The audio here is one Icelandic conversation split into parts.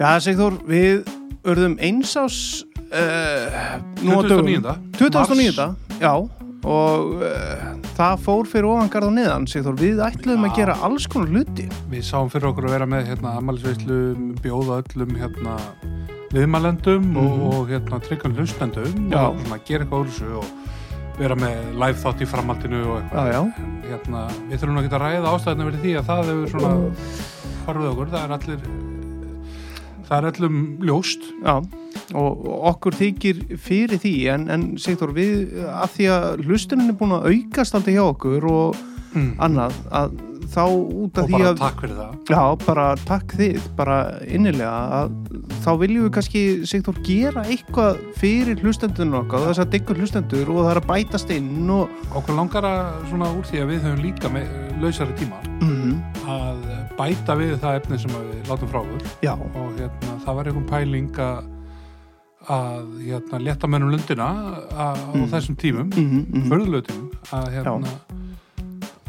Já, Sigþór, við örðum einsás uh, nú á dögum. 29. 2009. Já, og uh, það fór fyrir ofangarð og neðan, Sigþór. Við ætluðum að Já. gera alls konar hluti. Við sáum fyrir okkur að vera með hérna ammælisveislu, bjóða öllum hérna viðmælendum og, Mhm. og hérna tryggum hlustendum og svona gera eitthvað úr þessu og vera með live þátt í framhaldinu og eitthvað. Já, já. Hérna, við þurfum að ræða ástæðinu verið því að það hefur svona horfið okkur, það er allir það er öllum ljóst Já, og okkur þykir fyrir því, en, en Sigþór, við, að því að hlustunin er búin að aukast aldrei hjá okkur og mm. annað, að þá út af og því bara að takk fyrir það. Já, bara takk þið, bara innilega að þá viljum við kannski Sigþór gera eitthvað fyrir hlustendunum okkar þess að diggur hlustendur og það er að bætast inn og okkur langar að svona úr því að við höfum líka með lausari tíma mm, að bæta við það efni sem við látum frá Já, og hérna, það var einhvern pæling að að hérna, leta mennum lundina á, Mm. þessum tímum mm, mm, förðulegu tímum að hérna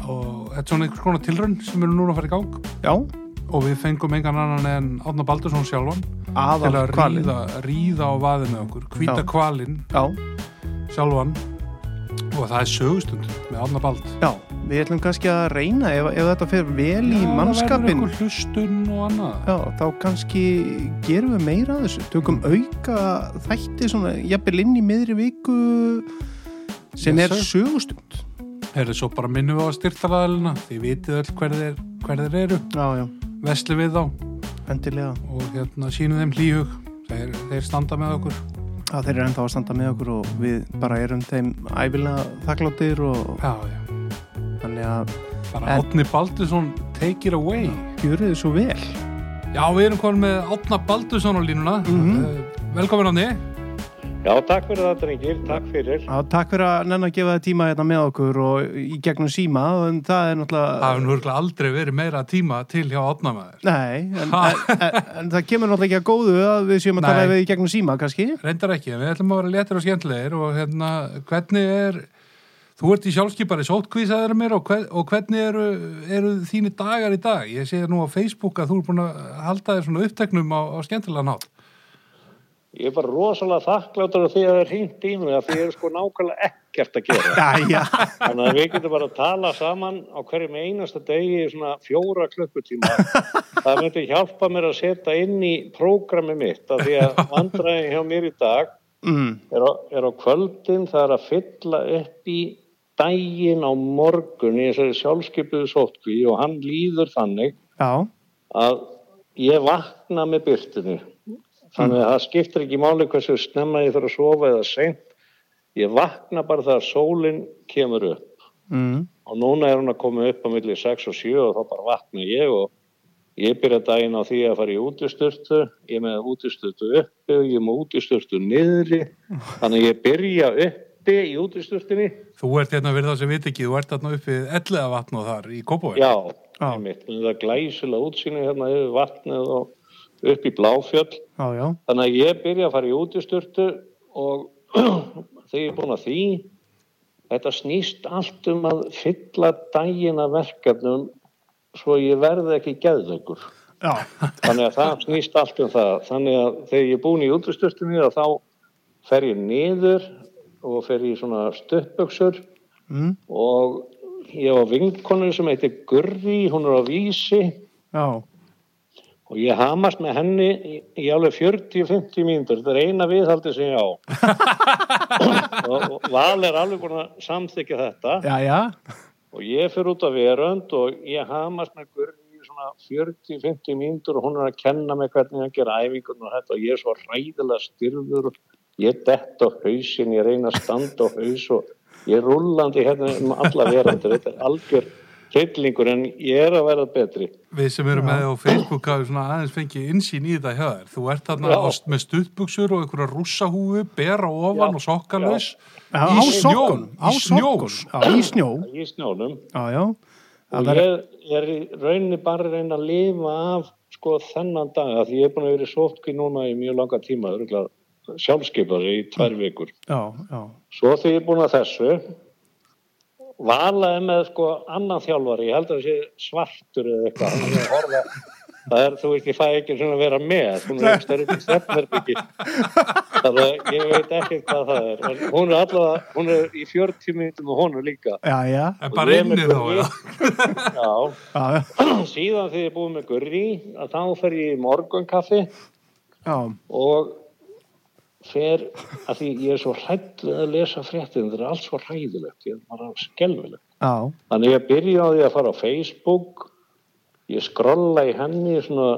og þetta er svona einhvers konar tilraun sem eru núna að fara í gang. Já. Og við fengum engan annan en Átna Baldursson sjálfan til að ríða, ríða á vaðið með okkur. Hvíta Já. kvalinn Já, sjálfan. Og það er sögustund með Átna Bald. Já, við ætlum kannski að reyna ef, ef þetta fer vel í mannskapin Já, þá kannski gerum við meira af þessu. Tökum auka þætti svona jafnvel inn í miðri viku sem Yes, er sögustund Herri, svo bara minnum við á styrtalaðalina þið vitið öll hver þeir, hver eru. Já, já, vesli við þá. Endilega. Og hérna sínum þeim hlýhug. Þeir, þeir standa með okkur. Já, þeir eru ennþá að standa með okkur og við bara erum þeim æfilega þakkláttir og þannig að bara Átni Baldursson take it away. Gjöru þið svo vel. já, við erum komin með Átna Baldursson á línuna. Mhm. uh, velkomin Átni Já, takk fyrir það, drengir, takk fyrir. Já, takk fyrir að nenn að gefa þið tíma hérna með okkur og í gegnum síma en það er það náttúrulega... hefur nú örugglega aldrei verið meira tíma til hjá Átna maður Nei, en, Ha? en, en, en það kemur náttúrulega ekki að góðu að við séum að tala við í gegnum síma, kannski. reyndar ekki, en við ætlum að vera léttir og skemmtilegir og hérna, hvernig er þú ert í sjálfskipari sótkvísaður mér og, hver, og hvernig eru, eru þínu dagar í dag ég sé nú á Facebook að þú er búin að halda þér svona uppteknum á, á skemmtilega nátt Ég er bara rosalega þakkláttur af því að það er hringt í mig að því ég er sko nákvæmlega ekkert að gera. Þannig að við getum bara að tala saman á hverjum einasta degi í svona fjóra klukkutíma. Það myndi hjálpa mér að setja inn í prógrami mitt af því að vandræðin hjá mér í dag mm, er á, er á kvöldin það er að fylla upp í daginn á morgun í þessari sjálfskipuðu sótkví og hann líður þannig já, að ég vakna með byrtinu þannig að það skiptir ekki máli hversu snemma ég þarf að sofa eða seint. Ég vakna bara þegar sólinn kemur upp. Mm, og núna er hún að koma upp á milli 6 og 7 og þá bara vakna ég og ég byrja daginn á því að fara í útisturtu. Ég með útisturtu uppi og ég með útisturtu niðri. Þannig að ég byrja uppi í útisturtunni. Þú ert hérna við það sem veit ekki, þú ert hérna uppið ellega vatn og þar í Kópavæg já, Já. einmitt, það er glæsilega útsýni hérna yfir vatnið og upp í Bláfjöll. Já, já, Þannig að ég byrja að fara í útisturtu og þegar ég er búin að því, þetta snýst allt um að fylla daginn af verkefnum svo ég verði ekki já, Þannig að það snýst allt um það. Þannig að þegar ég er búin í útisturtunni þá fer ég niður og fer í svona stuppöksur mm, og ég á vinkonu sem heitir Gurri, hún er á vísi. Já, og ég hamast með henni í, í alveg 40-50 mínútur. Þetta er eina viðhaldi sem ég á. Og, Val er alveg búin að samþykja þetta. Já, já, og ég fyrir út af verönd og ég hamast með Gurri í svona 40-50 mínútur og hún er að kenna mig hvernig að gera æfingun og þetta. Og ég er svo ræðilega styrður og ég dett á hausin, ég reyna að standa á haus og ég er rullandi hérna um alla verandur, þetta er algjör hryllingur en ég er að verða betri. Við sem erum með á Facebook svona aðeins fengið insýn í þetta hjá þér. Þú ert þarna með stuttbuksur og einhverja rússahúfu, bera ofan Já. og sokkalus í á snjó, sokkun, á í snjó. sokkun, já, í snjó, í snjónum. Já, já, og það er, ég er í rauninni bara að reyna að lifa af sko þennan dag af því ég er búin að vera í sótkví núna í mjög langa tíma sjálfskeipari í tvær vikur. Já, já, svo þegar ég er búin að þessu valaði með sko annan þjálfari ég held að það sé svartur eða eitthvað. Það er, þú veist, ég fæ ekki svona að vera með, hún er stærri svefnherbyggi þannig að ég veit ekki hvað það er, en hún er allavega hún er í 40 minnum og hún er líka. Já, já, En bara inni þá, já. já, síðan þegar ég er búið með gurri að þá fer ég í morgunkaffi. Já, og fer að því ég er svo hrætt að lesa fréttin, þetta er allt svo hræðilegt ég er bara skelfilegt. Já, Þannig ég byrja á því að fara á Facebook, ég skrolla í henni svona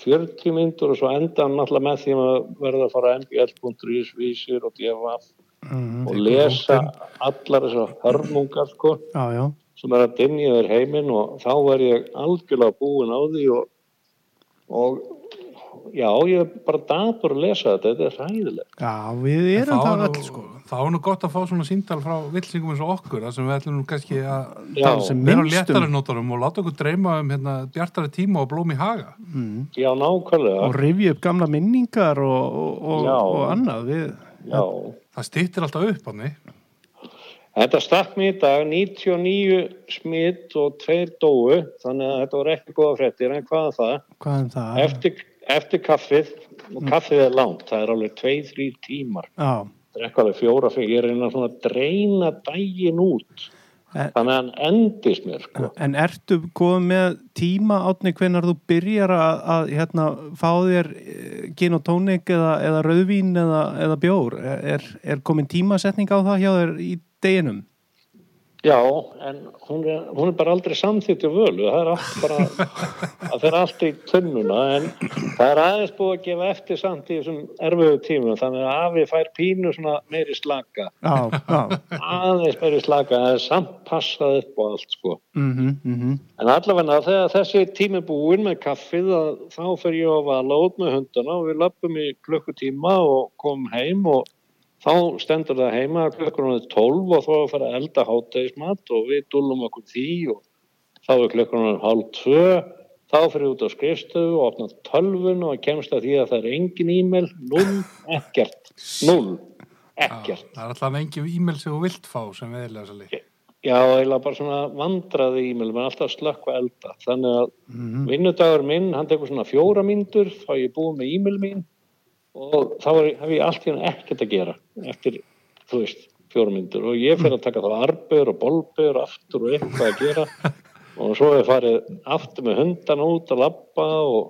40 myndur og svo enda náttúrulega með því að verða að fara á mbl.is, vísir og djafaf mhm, og lesa allar þessar hörmungar sko já, já, sem er að dynja þér heiminn og þá var ég algjörlega búin á því og, og já, ég er bara dapur að lesa þetta, þetta er hræðilegt. já, við erum það er öll, nú- sko. þá er nú gott að fá svona síndal frá villsingum eins og okkur þar sem við ætlum nú kannski að Já, Það sem vera á léttari nótarum og láta okkur dreyma um hérna, bjartari tíma og blóm í haga Mm. já, nákvæmlega, Og rifja upp gamla minningar og, og, og, Já. og annað, við, já. það stýttir alltaf upp hann Þetta stakk mér í dag 99 smitt og tveir dóu þannig að þetta var ekki góða fréttir en hvað er það? hvað er það? Eftir, eftir kaffið og kaffið er langt, það er alveg 2-3 tímar Já, það er eitthvað alveg fjóra fyrir, ég reyna svona að dreina daginn út En- þannig að hann endist mér sko. En ertu komið með tíma átni hvenar þú byrjar að, að hérna, fá þér eh, gin og tónik eða, eða rauðvín eða, eða bjór? Er, er komin tímasetning á það hjá þér í deginum? Já, en hún er, hún er bara aldrei samþýtt í völu, það er allt bara það fer allt í tunnuna en það er aðeins búið að gefa eftir samt í þessum erfiðu tímum þannig að afi fær pínu svona meiri slaka Já, já. aðeins meiri slaka, það er samt passað upp og allt sko. Mm -hmm, En allavega þegar þessi tími búinn með kaffið þá fer ég að vala út með hundana og við lappum í klukkutíma og komum heim og þá stendur það heima er 12 og þá er að fara að elda hátægismat og við dúlum okkur því og þá er klukkur hann hálf 2 þá fyrir ég út á skrifstöfu og opna tölvun og kemst að því að það er engin e-mail, null, ekkert. Null, ekkert. Það er alltaf engin e-mail sem þú vilt fá sem veðilega svo lík Já, eiginlega bara svona vandraði e-mail, er alltaf slökkva elda. Þannig að Mhm. vinnudagur minn, hann tekur svona fjóra mínútur, þá ég búið með e-mail mín og þá hef ég allt í hann ekkert að gera eftir, þú veist, fjóra mínútur. Og ég fyrir að taka þá arbeur og bolbeur aftur og eitthvað að gera. Og svo er farið aftur með hundan út að labba og,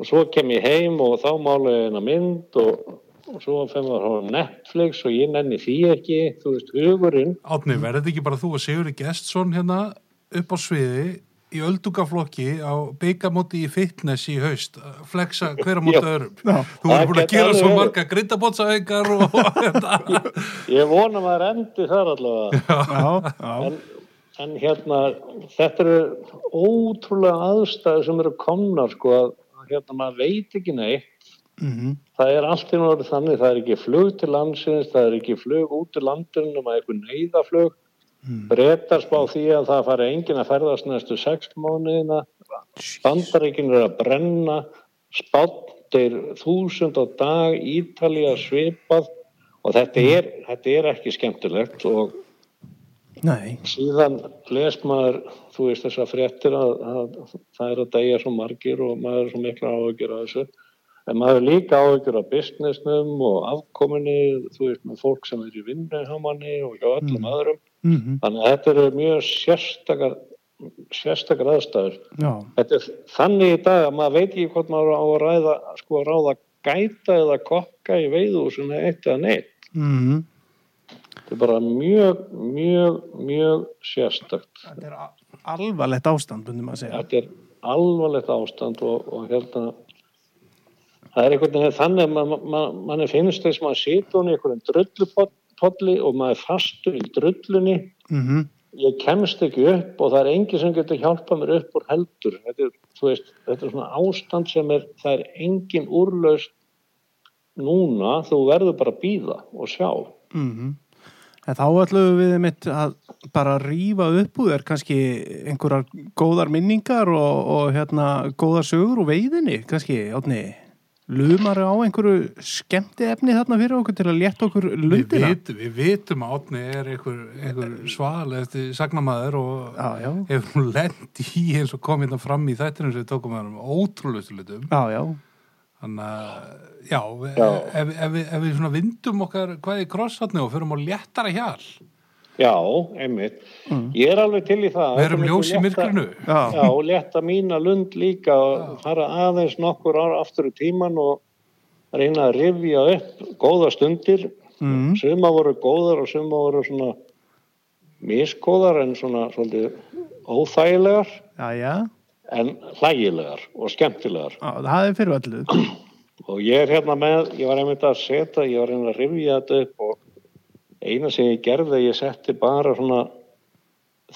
og svo kem ég heim og þá mála ég eina mynd og, og svo fyrir maður á Netflix og ég nenni því ekki, þú veist, hugurinn. Átni, verður þetta ekki bara þú og Sigurði Gestsson hérna upp á sviði í öldungaflokki á byggamóti í fitness í haust flexa hver á móti öðrum Já. þú Það búin að gera svo verið. marga grindabótsauðingar og þetta Ég vona maður endi þar allavega. Já, já. En, en hérna, þetta eru ótrúlega aðstæði sem eru komnar, sko, að hérna maður veit ekki neitt. Mm Það er allt í náttúrulega þannig, það er ekki flug til landsins, það er ekki flug út til landinu, maður er eitthvað neyðaflug. Mm. Bretar spá því að það fari enginn að ferðast næstu sex mánuðina. Bandaríkin er að brenna, spáttir þúsund á dag, Ítalía svipað og þetta er, þetta er ekki skemmtilegt og Nei, síðan les maður, þú veist þessar fréttir að, að það er að degja svo margir og maður er svo mikla áhugjur af þessu. En maður er líka áhugjur af businessnum og afkominni, þú veist, með fólk sem er í vinnu hjá manni og hjá öllum Mm. öðrum. Mm Þannig að þetta eru mjög sérstakar, sérstakar aðstæður. er þannig í dag að maður veit ekki hvort maður á að ræða, sko, að ráða gæta eða kokka í veiðúsinu eitt eða neitt. mm Þetta er bara mjög, mjög, mjög sérstakt. Þetta er alvarlegt ástand. Þetta er alvarlegt ástand og, og hérna, það er einhvern veginn þannig að mann man, man finnst þess að maður situr hún í einhverjum drullupolli og maður fastur í drullunni. Mm Ég kemst ekki upp og það er enginn sem getur hjálpað mér upp úr heldur. Þetta er, veist, þetta er svona ástand sem er, það er engin úrlaust núna, þú verður bara að býða og sjá. -hmm. En þá ætlum við mitt að bara rífa upp úr þér kannski einhverjar góðar minningar og, og hérna góðar sögur úr veiðinni, kannski, átni. Lumar á einhverju skemmti efni þarna fyrir okkur til að létta okkur Við lundina? vitum, við vitum að Átni er einhver, einhver sval eftir sagnamaður og Já, já, hefur hún lent í eins og kom hérna fram í þættinum sem við tókum með hann ótrúlustu hlutum. já, já. Þannig að, já. Ef, ef, við- ef við svona vindum okkar hvað í krossatni og förum á léttara hjal, Já, einmitt. Ég er alveg til í það. við erum ljós í myrkrinu. Já, Já, og létta mína lund líka og fara aðeins nokkur ára aftur í tíman og reyna að rifja upp góða stundir. mm, Suma voru góðar og suma voru svona miskóðar en svona svolítið óþægilegar já, já. en hlægilegar og skemmtilegar. Já, það er fyrir öllu. Og ég er hérna með, ég var einmitt að setja, ég var einmitt að rifja þetta upp og eina sem ég gerði, ég setti bara svona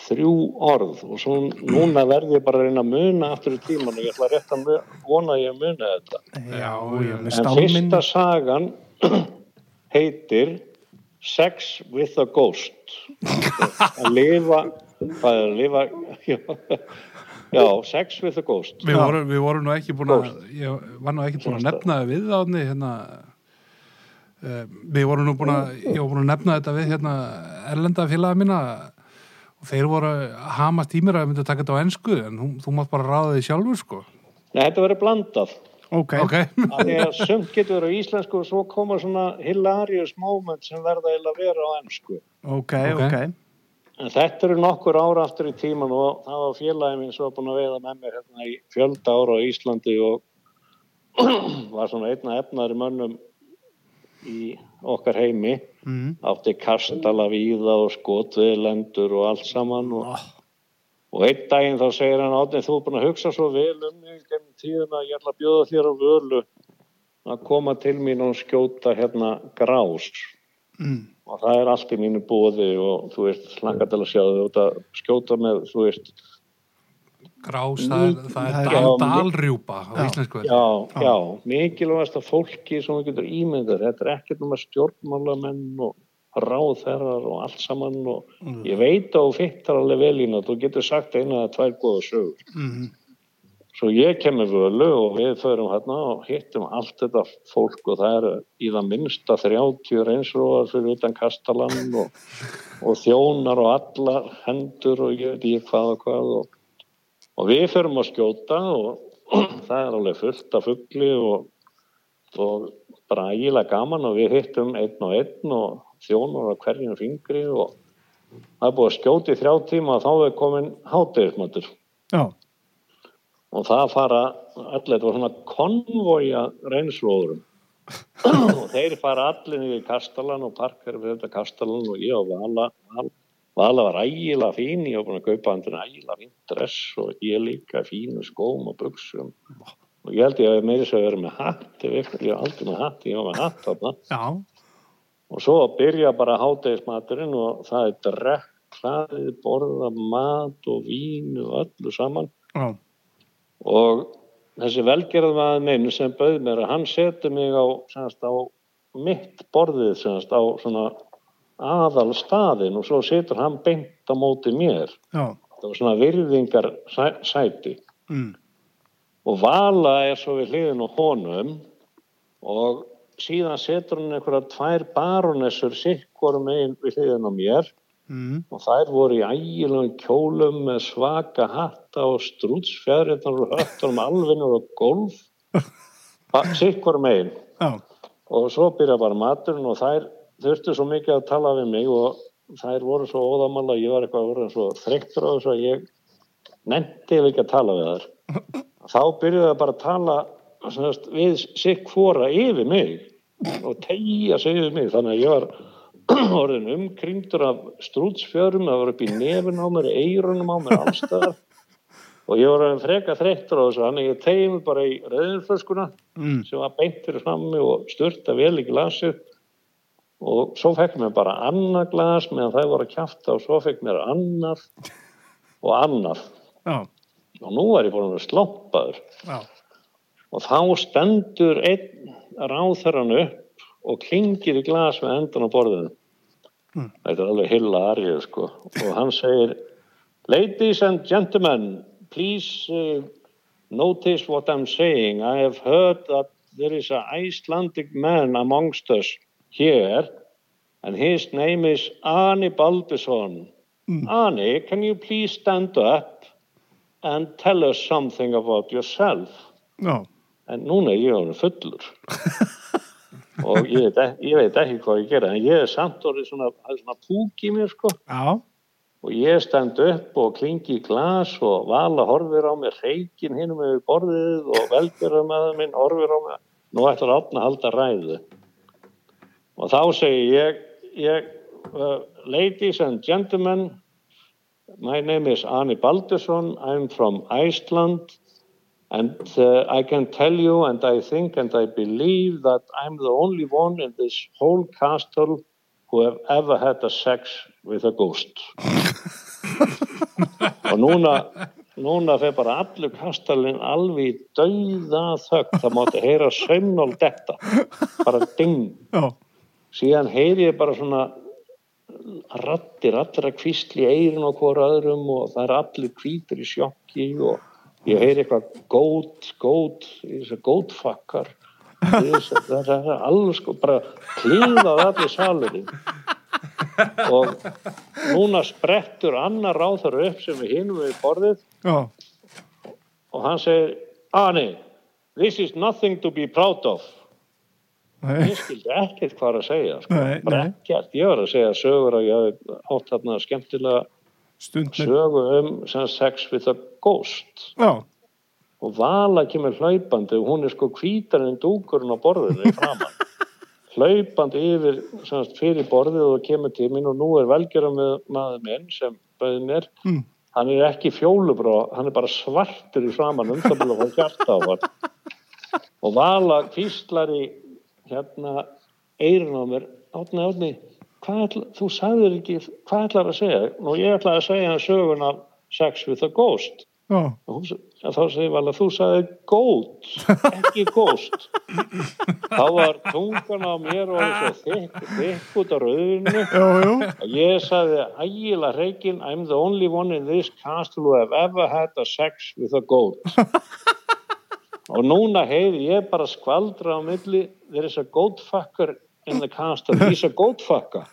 þrjú orð og svo núna verði ég bara að reyna að muna aftur í tíman og ég ætla rétt að vona að ég muna þetta. Já, já, En fyrsta sagan heitir Sex with a Ghost. að lifa, að lifa, já, Sex with a Ghost. Við Já. vorum, við vorum nú ekki búin að, ég var nú ekki búin að nefna við átni, hérna, við vorum nú búin að, ég var búin að nefna þetta við, hérna, erlenda félaga mína og þeir voru að hamast í mér að við myndum taka þetta á ensku, en þú, þú mátt bara ráða því sjálfur, sko. Nei, þetta verður blandað. Ok, Ok, að því að sumt getur verið á íslensku og svo koma svona hilarious moment sem verða að vera á ennsku. ok, Ok. ok. En þetta eru nokkur ára aftur í tíman og það var félagi minn sem var búin að veiða með mér hérna í fjölda ára á Íslandi og var svona einna efnaðri mönnum í okkar heimi. Mm. Átti kastala víða og skotviðlendur og allt saman og, og einn daginn þá segir hann átnið þú er búin að hugsa svo vel um mig gennum tíðina ég ætla að bjóða þér á völu að koma til mín og skjóta hérna grás Mm. og það er allt í mínu bóði og þú veist, slanga til að sjá þau að skjóta með, þú veist, grás, það er, það er Það er- dal, Já, dalrjúpa á Já. íslensku. já, já, mikilvægast að fólki sem þú getur ímyndað, þetta er ekkert um að stjórnmálamenn og ráðherrar og allt saman og ég veit að þú fittar alveg vel í nátt, þú getur sagt eina eða tvær góða sögur. Mm. Svo ég kemur völu og við förum hérna og hittum allt þetta fólk og það er í það minnsta 30 reynsróar fyrir utan kastalann og, og þjónar og allar hendur og ég veit ég hvað og hvað og, og við förum að skjóta og það er alveg fullt af fugli og, og bara ægilega gaman og við hittum einn og einn og þjónar á hverjum fingri og það er búið að skjóta í þrjá tíma og þá er komin hátegismatur Já, og það fara allir, þetta var svona konvoja reynslóðurum og þeir fara allir í Kastalan og parkar fyrir þetta Kastalan og ég og Vala Vala, Vala var ægilega fín ég var búin að kaupa hann til ægilega fín dress og ég líka fínu skóm og buksum og ég held ég að meiri svo að vera með hatt ég var aldrei með hatt, ég var með hatt þarna. Og svo byrja bara hátegismaturinn og það er drekk, hlaðið, borða, mat og vín og öllu saman. Já, og þessi velgerðmaður minn sem bauð mér að hann setur mig á, semast, á mitt borðið semast, á svona aðal staðin og svo setur hann beint á móti mér já. það var svona virðingar sæ, sæti Mm. og Vala er svo við hliðin á honum og síðan setur hann einhverja tvær baronessur sikkorum megin við hliðin á mér Mm. og þær voru í ægilegum kjólum með svaka hatta og strútsfjæðriðnar og höttur um alvinnur og golf sikkur megin Já, og svo byrja bara maturinn og þær þurftu svo mikið að tala við mig og þær voru svo óðamála ég var eitthvað að vera svo þreyttur á þessu að ég nefndi ekki að tala við þær. Þá byrjuðu það bara að tala semast, við sikk hvora yfir mig og tegja sig yfir mig. Þannig að ég var orðin umkringdur af strútsfjörum það var upp í nefn á mér, eirunum á mér allstaðar og ég var orðin freka þreyttur á þessu. Þannig að ég tegi mig bara í rauðinflöskuna mm. sem var beint fyrir frammi og styrta vel í glasið og svo fekk mér bara annað glas meðan það voru að kjafta og svo fekk mér annað og annað já, og nú er ég búin að sloppaður og þá stendur einn ráþarann upp og klingir í glas með endan á borðinu. Mm. þetta er alveg hilla arið sko. Og hann segir ladies and gentlemen please uh, notice what I'm saying. I have heard that there is an Icelandic man amongst us here, and his name is Arne Baldursson. Arne, can you please stand up and tell us something about yourself? Já, En núna er ég honum fullur. og ég ég veit ekki hvað ég gera, en ég er samt orðið svona, svona púk í mér, sko. já, Og ég stend upp og klingi í glas og vala horfir á mig, reikin hinum yfir borðið og velgjörðumæður minn horfir á mig. Nú ætlar að halda ræðu. Og þá segi ég, ég uh, ladies and gentlemen, my name is Arne Baldursson, I'm from Iceland and uh, I can tell you and I think and I believe that I'm the only one in this whole castle who have ever had a sex with a ghost. og núna núna fer bara allur kastalinn alveg í dauða þögg það mátti heyra saumnál detta. Bara ding. Já, síðan heyri ég bara svona rattir allra kvistli eirin á hvora öðrum og það er allir hvítur í sjokki og ég heyri eitthvað gót, gót gótfakkar. Það er alveg sko bara klíðað allir salurinn. Og núna sprettur annar ráþar upp sem við hinum við borðið já, og hann segir Arne, this is nothing to be proud of ég skildi ekkert hvað að segja sko. Nei, nei. ekkert, ég var að segja sögur og ég hef átt þarna skemmtilega stund með, sögu um sex with a ghost. Já, og Vala kemur hlaupandi og hún er sko hvítar en dúkurinn á borðinu hlaupandi yfir sem sagt, fyrir borðið og kemur til mín og nú er velgjörum með maður minn sem bauði mér. Mm. hann er ekki fjólubrá hann er bara svartur í framann um það búin að fá hjarta á hann og Vala kvíslar í hérna eirinn á mér. Átni, átni, ætla, þú sagðir ekki hvað ætlar að segja? Og ég ætla að segja hann sögun af sex with a ghost. Já, og hún, þá segir Vala þú sagði gót, ekki ghost. Þá var tungan á mér og svo þykk, þykk út á já, og ég sagði ægilega hreikin I'm the only one in this castle who have ever had a sex with a goat og núna heiði ég bara skvaldra á milli. There is a goat fucker in the castle. He's a goat fucker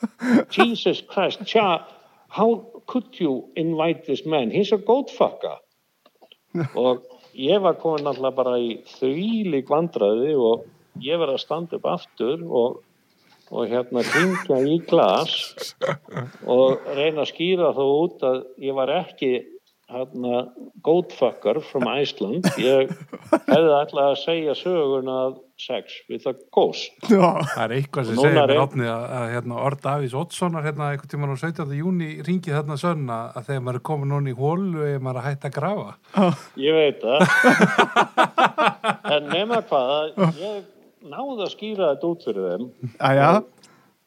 Jesus Christ tja, how could you invite this man? He's a goat fucker og ég var komin alltaf bara í þvílík vandræði og ég var að standa upp aftur og, og hérna kringja í glas og reyna að skýra þá út að ég var ekki hérna goatfucker from Iceland ég hefði alltaf að segja sögun að sex with a ghost já, Það er eitthvað sem segir mér átni að, að hérna, Ord Davís Oddssonar hérna einhvern tímann á 17. júni ringi þarna sönn að, þegar maður er komin núna í hólu er maður að hætta að grafa. Ég veit það. en nema hvað, ég náði að skýra þetta út fyrir þeim aðja,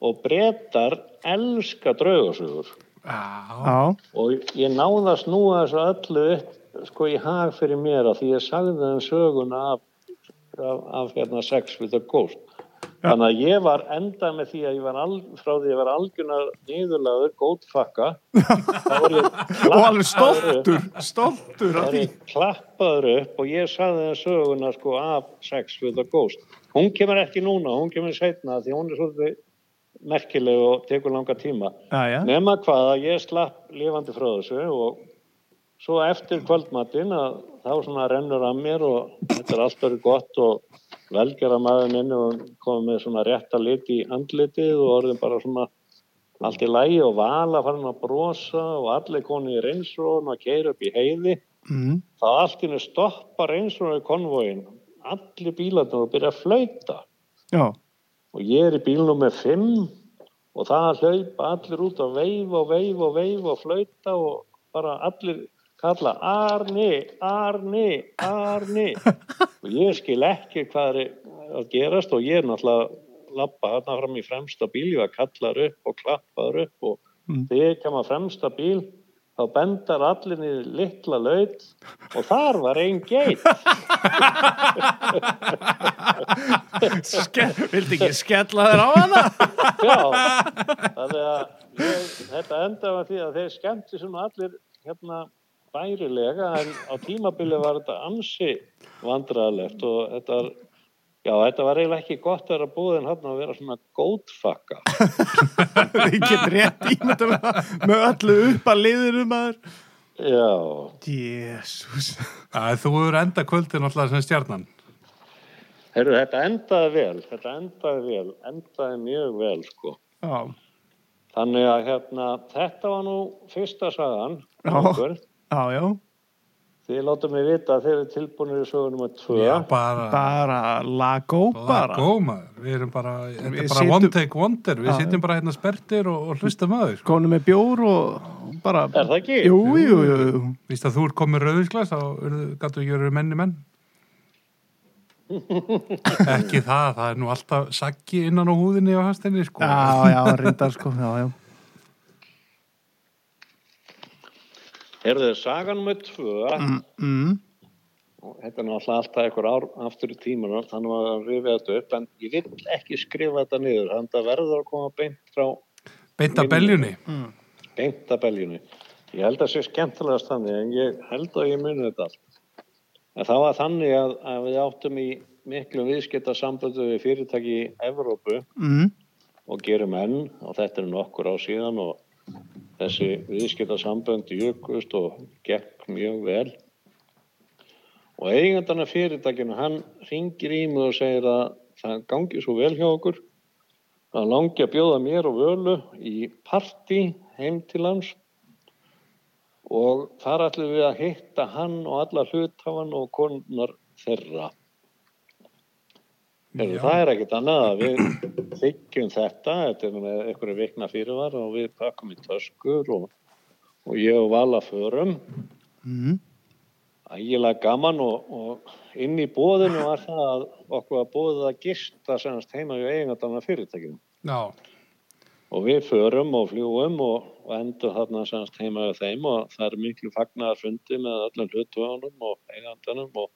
og brettar elska draugasögur Já, já, og ég náði að snúa þessu öllu upp sko í hag fyrir mér að því ég sagði þeim söguna af, af, af hérna, sex with a ghost. Þannig að ég var endað með því að ég var al, frá því að ég var þá var ég og alveg stoltur, stoltur var því. klappaður upp og ég sagði þeim söguna sko af sex with a ghost. Hún kemur ekki núna, hún kemur setna því hún er svolítið merkileg og tekur langa tíma. Aðja, Nema hvað að ég slapp lifandi frá þessu og svo eftir kvöldmattin að þá svona rennur að mér og þetta er allt verið gott og velgjara maður minn og komið með svona rétta lit í andlitið og orðin bara svona allt í lægi og vala farin að brosa og allir koni í reynsróðun og keira upp í heiði. Mm, þá allt henni stoppa reynsróðu konvóin. Allir bílarnir og byrja að flauta. Já, og ég er í bílnum með fimm og það hlaupa allir út og veif og veif og veif og flauta og bara allir kalla Arni, Arni, Arni og ég skil ekki hvað er að gerast og ég er náttúrulega lappa þarna fram í fremsta bíl, ég var kallar upp og klappaður upp og Mm. þegar ég kemur fremsta bíl þá bendar allir niður litla laut og þar var einn geit vildi ekki skella þér á hana? Já, þannig að ég, þetta enda var því að þeir skemmti svona allir hérna bærilega en á tímabili var þetta ansi vandræðalegt og þetta Já, þetta var eiginlega ekki gott að vera búðin hann að vera svona gótfakka. Ég get rétt ímyndum með öllu upp að liðinu maður. Já, Jésús. Þú hefur enda kvöldin alltaf sem stjarnan. heyrðu, þetta endaði vel, þetta endaði vel, endaði mjög vel, sko. Já, Þannig að hérna, þetta var nú fyrsta sagan, Já. okkur. já, já. Þið látum mig vita að þið eru tilbúinir í sögunum að tvö. Já, bara, Bara lagó bara. Lagó, maður. Við erum bara, þetta er bara sitjum- one take wonder. Við Já. sitjum bara hérna spertir og, og hlustum að þau. Sko. Konu með bjór og bara... Er það ekki? Jú, jú, jú, jú. Víst að þú ert komið rauðisglas, þá gætu ekki verið menni menn. ekki það, það er nú alltaf saggi innan á húðinni á hastinni, sko. Já, já, reyndar sko, já, já. Heyrðu, sagan með tvö, Mm, og þetta er náttúrulega alltaf einhver ár aftur í tímanum, þannig að rifja þetta upp, en ég vil ekki skrifa þetta niður, þannig að verður að koma beint frá Beint að beljunni. mm. beint að beljunni. Ég held að það sé skemmtilegast þannig, en ég held að ég muni þetta allt. En það var þannig að, að við áttum í miklu viðskipta samböndu við fyrirtæki í Evrópu mm, og gerum enn og þetta er nokkur á síðan og þessi viðskipta sambönd jökust og gekk mjög vel. Og eigandana fyrirtækinu hann ringir í mig og segir að það gangi svo vel hjá okkur að langi að bjóða mér og völu í partí heim til hans. Og þar ætlum við að hitta hann og alla hluthafan og konunar þeirra Heru, það er ekkert annað að við þykjum þetta, þetta er með einhverju vikna fyrirvar og við pakkum í töskur og, og ég og Vala förum, mm, ægilega gaman og, og inn í bóðinu var það að okkur var bóðið að gista semast heima við eigingarna fyrirtækjum Já, og við förum og fljúum og, og endur þarna semast heima við þeim og það er miklu fagnar fundi með öllum hlutuðunum og eigandanum og,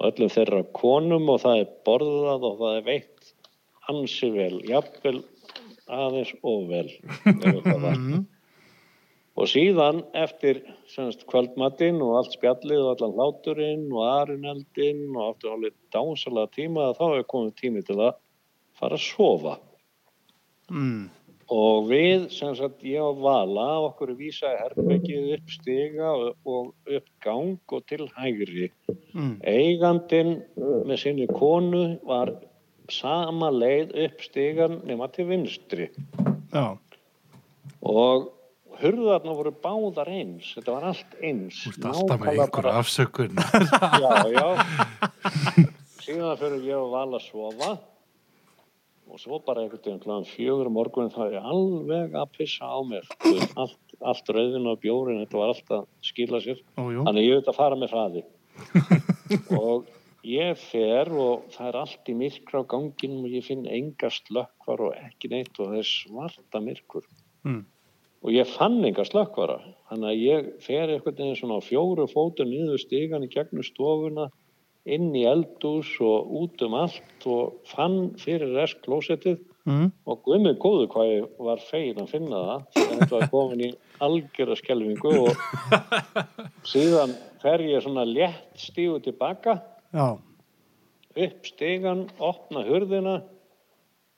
og öllum þeirra konum og það er borðað og það er veitt ansi vel, jafnvel aðeins og vel mm, og síðan eftir semast kvöldmatinn og allt spjallið og allan hláturinn og arineldinn og aftur alveg dásalega tíma þá er komið tími til að fara að sofa. Mm, og við, sem sagt, ég og Vala okkur vísaði herbergið upp stiga og, og upp gang og til hægri. mm, Eigandinn með sinni konu var sama leið upp stigan nema til vinstri já, og hurðarna voru báðar eins, þetta var allt eins. þú ert alltaf með einhverja afsökun. já, já. Síðan fyrir ég og Vala að sofa og svo bara einhvern veginn kláðan fjögur morgunin það er alveg að pissa á mér. Veist, Allt, allt rauðin og bjórin, þetta var allt að skila sér. ójú. Þannig ég veit að fara með hraði. og ég fer og það er allt í myrkra á ganginum og ég finn enga slökkvar og ekki neitt og það er svarta myrkur Mm, og ég fann enga slökkvara þannig að ég fer einhvern veginn svona á fjóru fótum niður stigan í gegnum stofuna inn í eldús og út um allt og fann fyrir rest klósettið. Mm, og guðmið góðu hvað ég var fegin að finna það þegar þetta var komin í algjörða skelfingu og síðan fer ég svona létt stígu tilbaka. Já, upp stigan, opna hurðina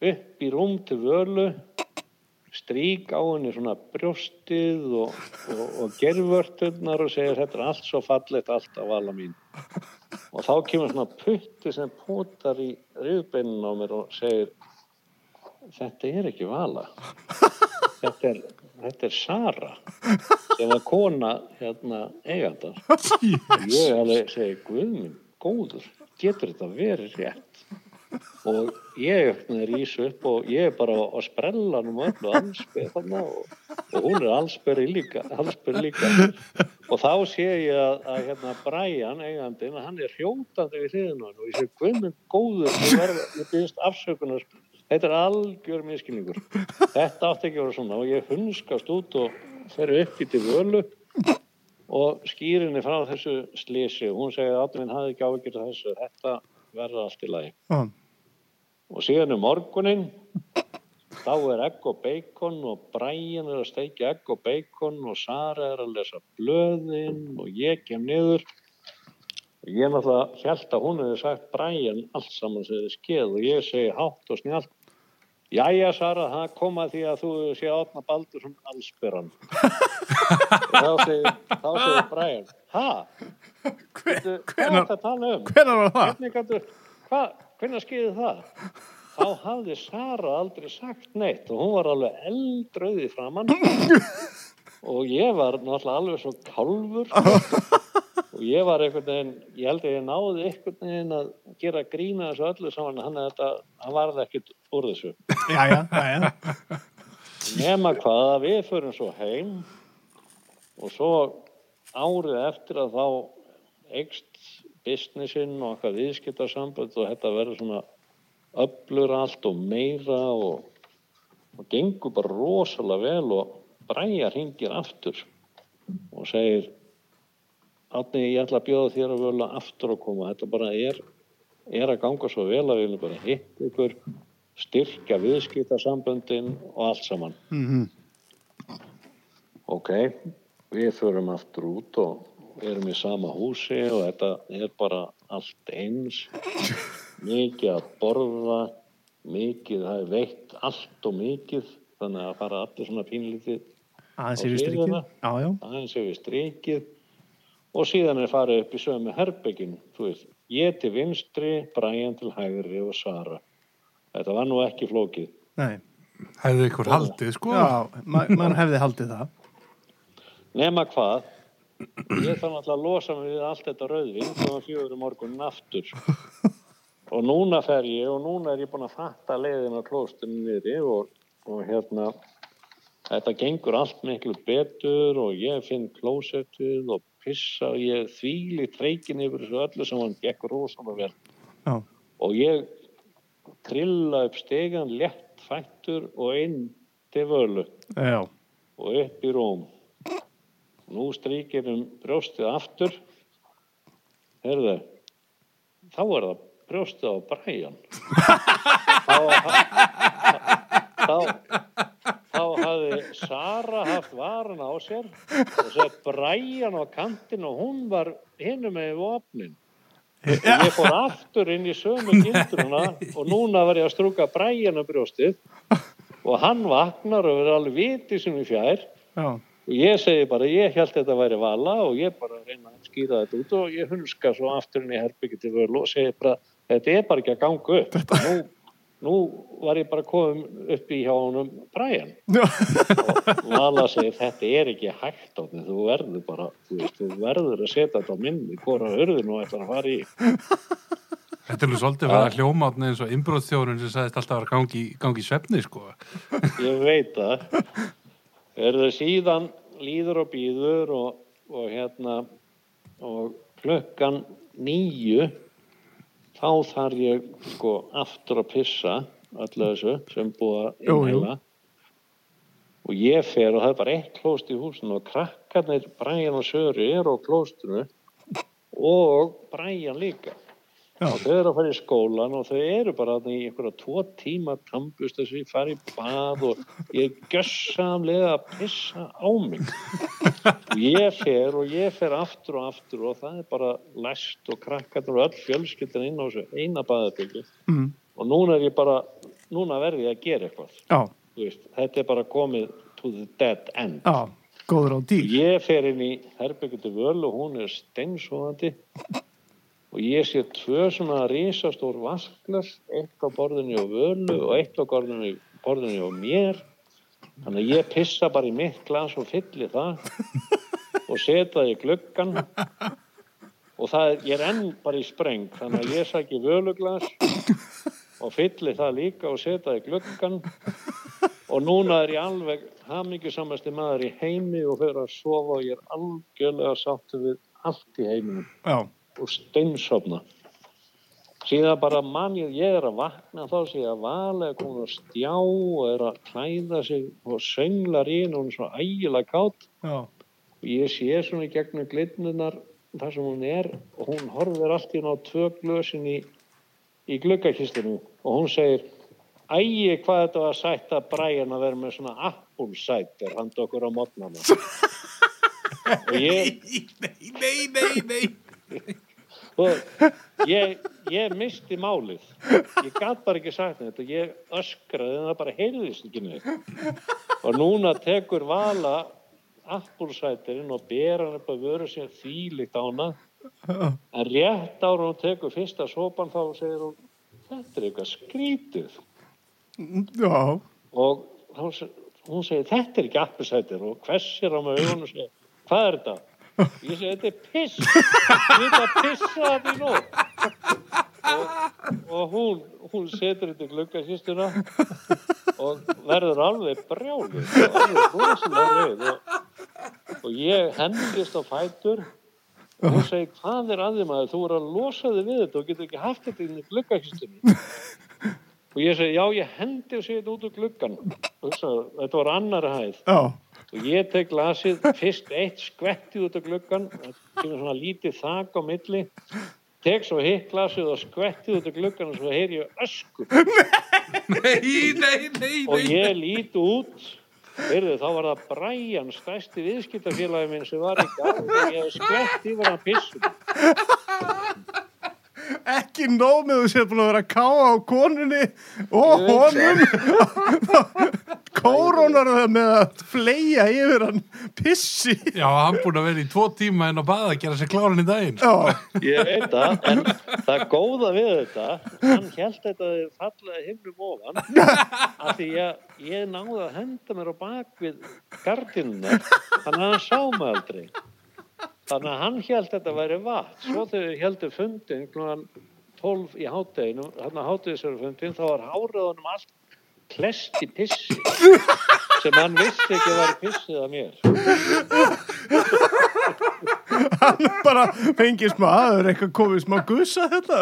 upp í rúm til völu strík á henni svona brjóstið og, og, og gerfvörturnar og segir þetta er allt svo fallegt allt á vala mín. Og þá kemur svona putti sem potar í riðbeinun á mér og segir þetta er ekki vala. Þetta er, þetta er Sara sem var kona hérna eigandar og ég alveg segi guðminn góður, getur þetta verið rétt og ég rýs upp og ég er bara á sprellanum og öllu allsberð þarna og, og hún er allsberð líka, líka. Og þá sé ég að, að hérna Brian, eigandinn, að hann er hrjótandi við hliðinu hann og ég sé guðminn góður, ég byrðist afsökunar. Þetta er algjör miskilningur þetta átti ekki að vera svona og ég hunskast út og fer upp í til völu og skýrinni frá þessu slísi og hún segir að Átminn hafði ekki áhyggjur af þessu, þetta verður allt í lagi. Já, og síðan um morgunin þá er egg og bacon og Brian er að steikja egg og bacon og Sara er að lesa blöðin og ég kem niður Ég náttúrulega held að hún hefði sagt Brian allt saman sem þið skeð og ég segi hátt og snjált. Jæja, Sara, það kom að því að þú sé átna baldur sem allsbyrran. þá segir, Brian? Veitu, Hvað er þetta að tala um? Hvernig gætu, hvað, hvernig skeiði það? Þá hafði Sara aldrei sagt neitt og hún var alveg eldröði framann og ég var náttúrulega alveg svo kálfur og ég var einhvern veginn, ég held að ég náði einhvern veginn að gera grína þessu öllu saman, hann, þetta, hann varði ekkert úr þessu. Jæja, jæja. Nema hvað að við förum svo heim og svo árið eftir að þá eikst businessin og eitthvað viðskiptarsamböld og þetta verður svona öflur allt og meira og, og gengur bara rosalega vel og Bræja hringir aftur og segir Átni, ég ætla að bjóða þér að völa aftur að koma. Þetta bara er, er að ganga svo vel að við viljum bara hitt ykkur, styrkja viðskiptarsamböndin og allt saman. Mhm. Ok, við förum aftur út og erum í sama húsi og þetta er bara allt eins. Mikið að borða, mikið, það er veitt allt og mikið, þannig að fara allir svona pínlítið Aðeins er við strikið. strikið og síðan er farið upp í sömu herbyggin, þú veist, ég til vinstri, Brian til hægri og Sara. Þetta var nú ekki flókið. Nei. Hefði ykkur haldið, sko. Já, ma mann hefði haldið það. Nema hvað, ég þarf náttúrulega að losa mig við allt þetta rauðvin þegar fjögur morgunin aftur. Og núna fer ég og núna er ég búin að fatta leiðin á klóstunum niðri og, og hérna, þetta gengur allt miklu betur og ég finn klósettið og pissa og ég þvíli treykin yfir þessu öllu sem hann gekk rosalega vel. Já. Og ég trilla upp stegan létt fættur og inn til völu Já. og upp í rúm. Nú strýkir um brjóstið aftur. Herðu, þá er það brjóstið á Brian. þá, þá, þá hafði Sara haft varan á sér og sett Brian á kantinn og hún var hinum með vopnin. Ég fór aftur inn í sömu gildruna og núna var ég að strúka Brian á brjóstið og hann vaknar og verður alveg vitið sem í fjær Já. Og ég segi bara, ég held þetta væri vala og ég bara reyna að skýra þetta út og ég hunska svo aftur inn í herbyggi til völu og segi bara, þetta er bara ekki að ganga upp. Nú, nú var ég bara komin upp í hjá honum Brian. Og vala segi, þetta er ekki hægt á því, þú verður bara þú, veist, þú verður að setja þetta á minni hvora hörðin og ætlar að fara í. Þetta er nú svolítið að vera hljómaðni eins og innbróðstjórun sem sagðist alltaf að vera gangi, gangi í svefni, sko. ég veit það er það síðan líður og býður og, og hérna og klukkan nýju þá þarf ég sko aftur að pissa öllu þessu sem búið að innheila og ég fer og það er bara eitt klóst í húsinu og krakkarnir Brian og Söri eru á klóstinu og Brian líka. Og þau eru að fara í skólan og þau eru bara í einhverja tvo tíma tampust þessu, ég fari í bað og ég gössamlega að pissa á mig og ég fer og ég fer aftur og aftur og það er bara læst og krakkarnir og öll fjölskyldan inn á þessu eina baðabyggi Mm. og núna er ég bara, núna verði ég að gera eitthvað veist, þetta er bara komið to the dead end Já. Góður á dýr. Ég fer inn í herbyggjandi völ og hún er steinsóðandi og ég sé tvö svona risastór vasklas, eitt á borðinu og völu og eitt á borðinu, borðinu og mér. Þannig að ég pissa bara í mitt glas og fylli það og setja það í gluggan og það er, ég er enn bara í spreng þannig að ég sæki völuglas og fylli það líka og setja það í gluggan og núna er ég alveg hamingjusamasti maður í heimi og fyrir að sofa og ég er algjörlega sáttu við allt í heiminum Já. Og steinsofna. Síðan bara mann ég, ég er að vakna þá sé ég að vala er komin að stjá og er að klæða sig og sönglar í henni og hún er svo ægilega kátt og ég sé svona í gegnum glitnunar þar sem hún er og hún horfir allt í henni á tvö glösin í, í gluggakistinu og hún segir ægi hvað þetta var sætt að Brian að vera með svona appulsætt er handa okkur á modnana og ég Nei, nei, nei, nei. Og ég, ég misti málið. Ég gat bara ekki sagt þetta ég öskraði en það bara heyrðist ekki neitt. Og núna tekur vala appulsætirinn og ber hann upp að vöru sér þýlikt á hana en rétt ára hún tekur fyrsta sopan þá segir hún þetta er eitthvað skrítið Já, og hún segir þetta er ekki appulsætir og hvessir á mig og segir hvað er þetta? Ég segi þetta er piss. Ég er að pissa þetta í nótt og, og hún, hún setur þetta í gluggakistuna og verður alveg brjálið og alveg rauð og, og ég hendist á fætur. Og hún segir hvað er að því maður? Þú er að losa þig við þetta og getur ekki haft þetta í gluggakistunni og ég segi já ég hendi og segi þetta út úr hugsa, þetta var annar hæð. Já, og ég tek glasið fyrst eitt skvettið út af gluggan það kemur svona lítið þak á milli tek svo hitt glasið og skvettið út af gluggan og svo heyr ég ösku Nei, nei, nei, og ég lít út Heyrðu, þá var það Brian, stærsti viðskiptafélagi minn sem var í gang og ég hef skvett yfir hann pissum. Ekki nóg með þú sér búin að vera að káa á konunni og honum kórónar það með að fleia yfir hann pissi Já, hann búin að vera í tvo tíma en á baða að gera sér kláran í daginn. Já, Ég veit það, en það góða við þetta, hann held þetta að þið fallaði himnum ofan, af því ég, ég náði að henda mér á bak við gardinuna, þannig að hann sá mig aldrei. Þannig að hann held þetta væri vatn, svo þau heldur fundin, klúan 12 í hátteginu, hann að háttegisverðu fundin, þá var hárið honum allt klest í pissi, sem hann vissi ekki að væri pissið að mér. Hann bara fengið smá aður eitthvað komið smá gussa þetta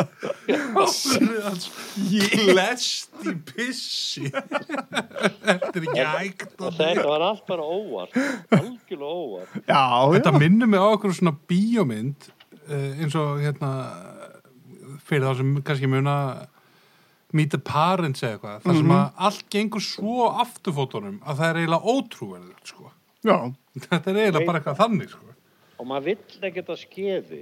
Lest í pissi. Þetta er ekki hægt. Og þetta var allt bara óvart, algjörlega óvart. Já, Þetta já, minnur mig á okkur svona bíómynd eh, eins og hérna fyrir þá sem kannski muna Meet the Parents eða eitthvað þar sem að allt gengur svo afturfótunum að það er eiginlega ótrúverðugt sko. já Þetta er eiginlega bara eitthvað þannig sko. Og maður vill ekkert að skeiði